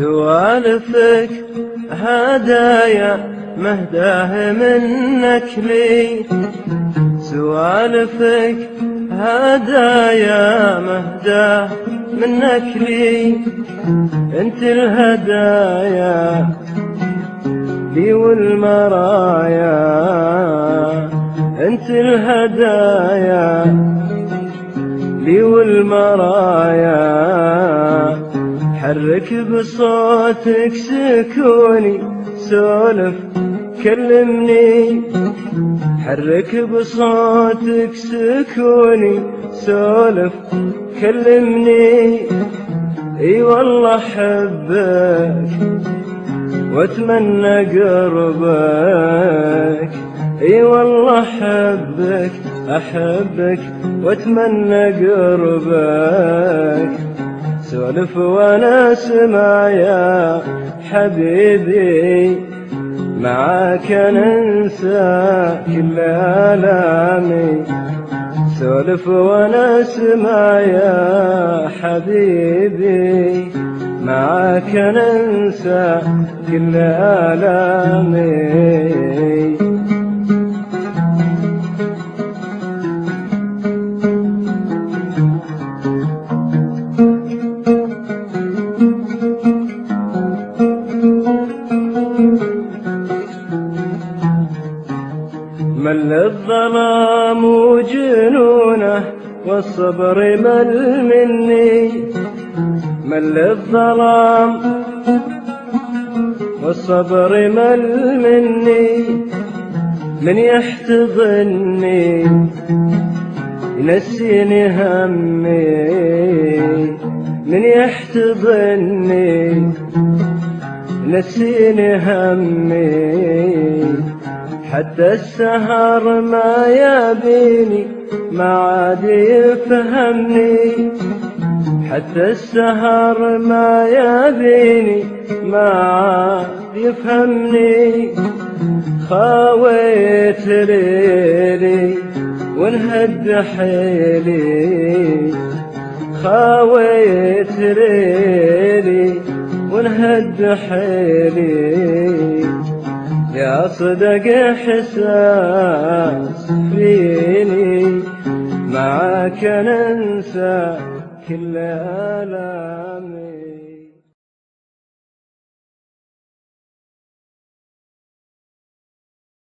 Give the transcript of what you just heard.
سوالفك هدايا مهداه منك لي. سوالفك هدايا مهداه منك لي. انت الهدايا لي والمرايا. انت الهدايا لي والمرايا. حرك بصوتك سكوني سولف كلمني. حرك بصوتك سكوني سولف كلمني. إي والله حبك وأتمنى قربك. إي والله حبك أحبك وأتمنى قربك. سولف وأنا اسمع يا حبيبي معاك ننسى كل آلامي. سولف وأنا اسمع يا حبيبي معاك ننسى كل آلامي. مل الظلام وجنونه والصبر مل مني. مل الظلام والصبر مل مني. من يحتضني ينسيني همي. من يحتضني ينسيني همي. حتى السهر ما يبيني ما عاد يفهمني. حتى السهر ما يبيني ما عاد يفهمني. خاويت ليلي وانهد حيلي. خاويت ليلي وانهد حيلي. يا صدق احساس فيني معاك ننسى كل آلام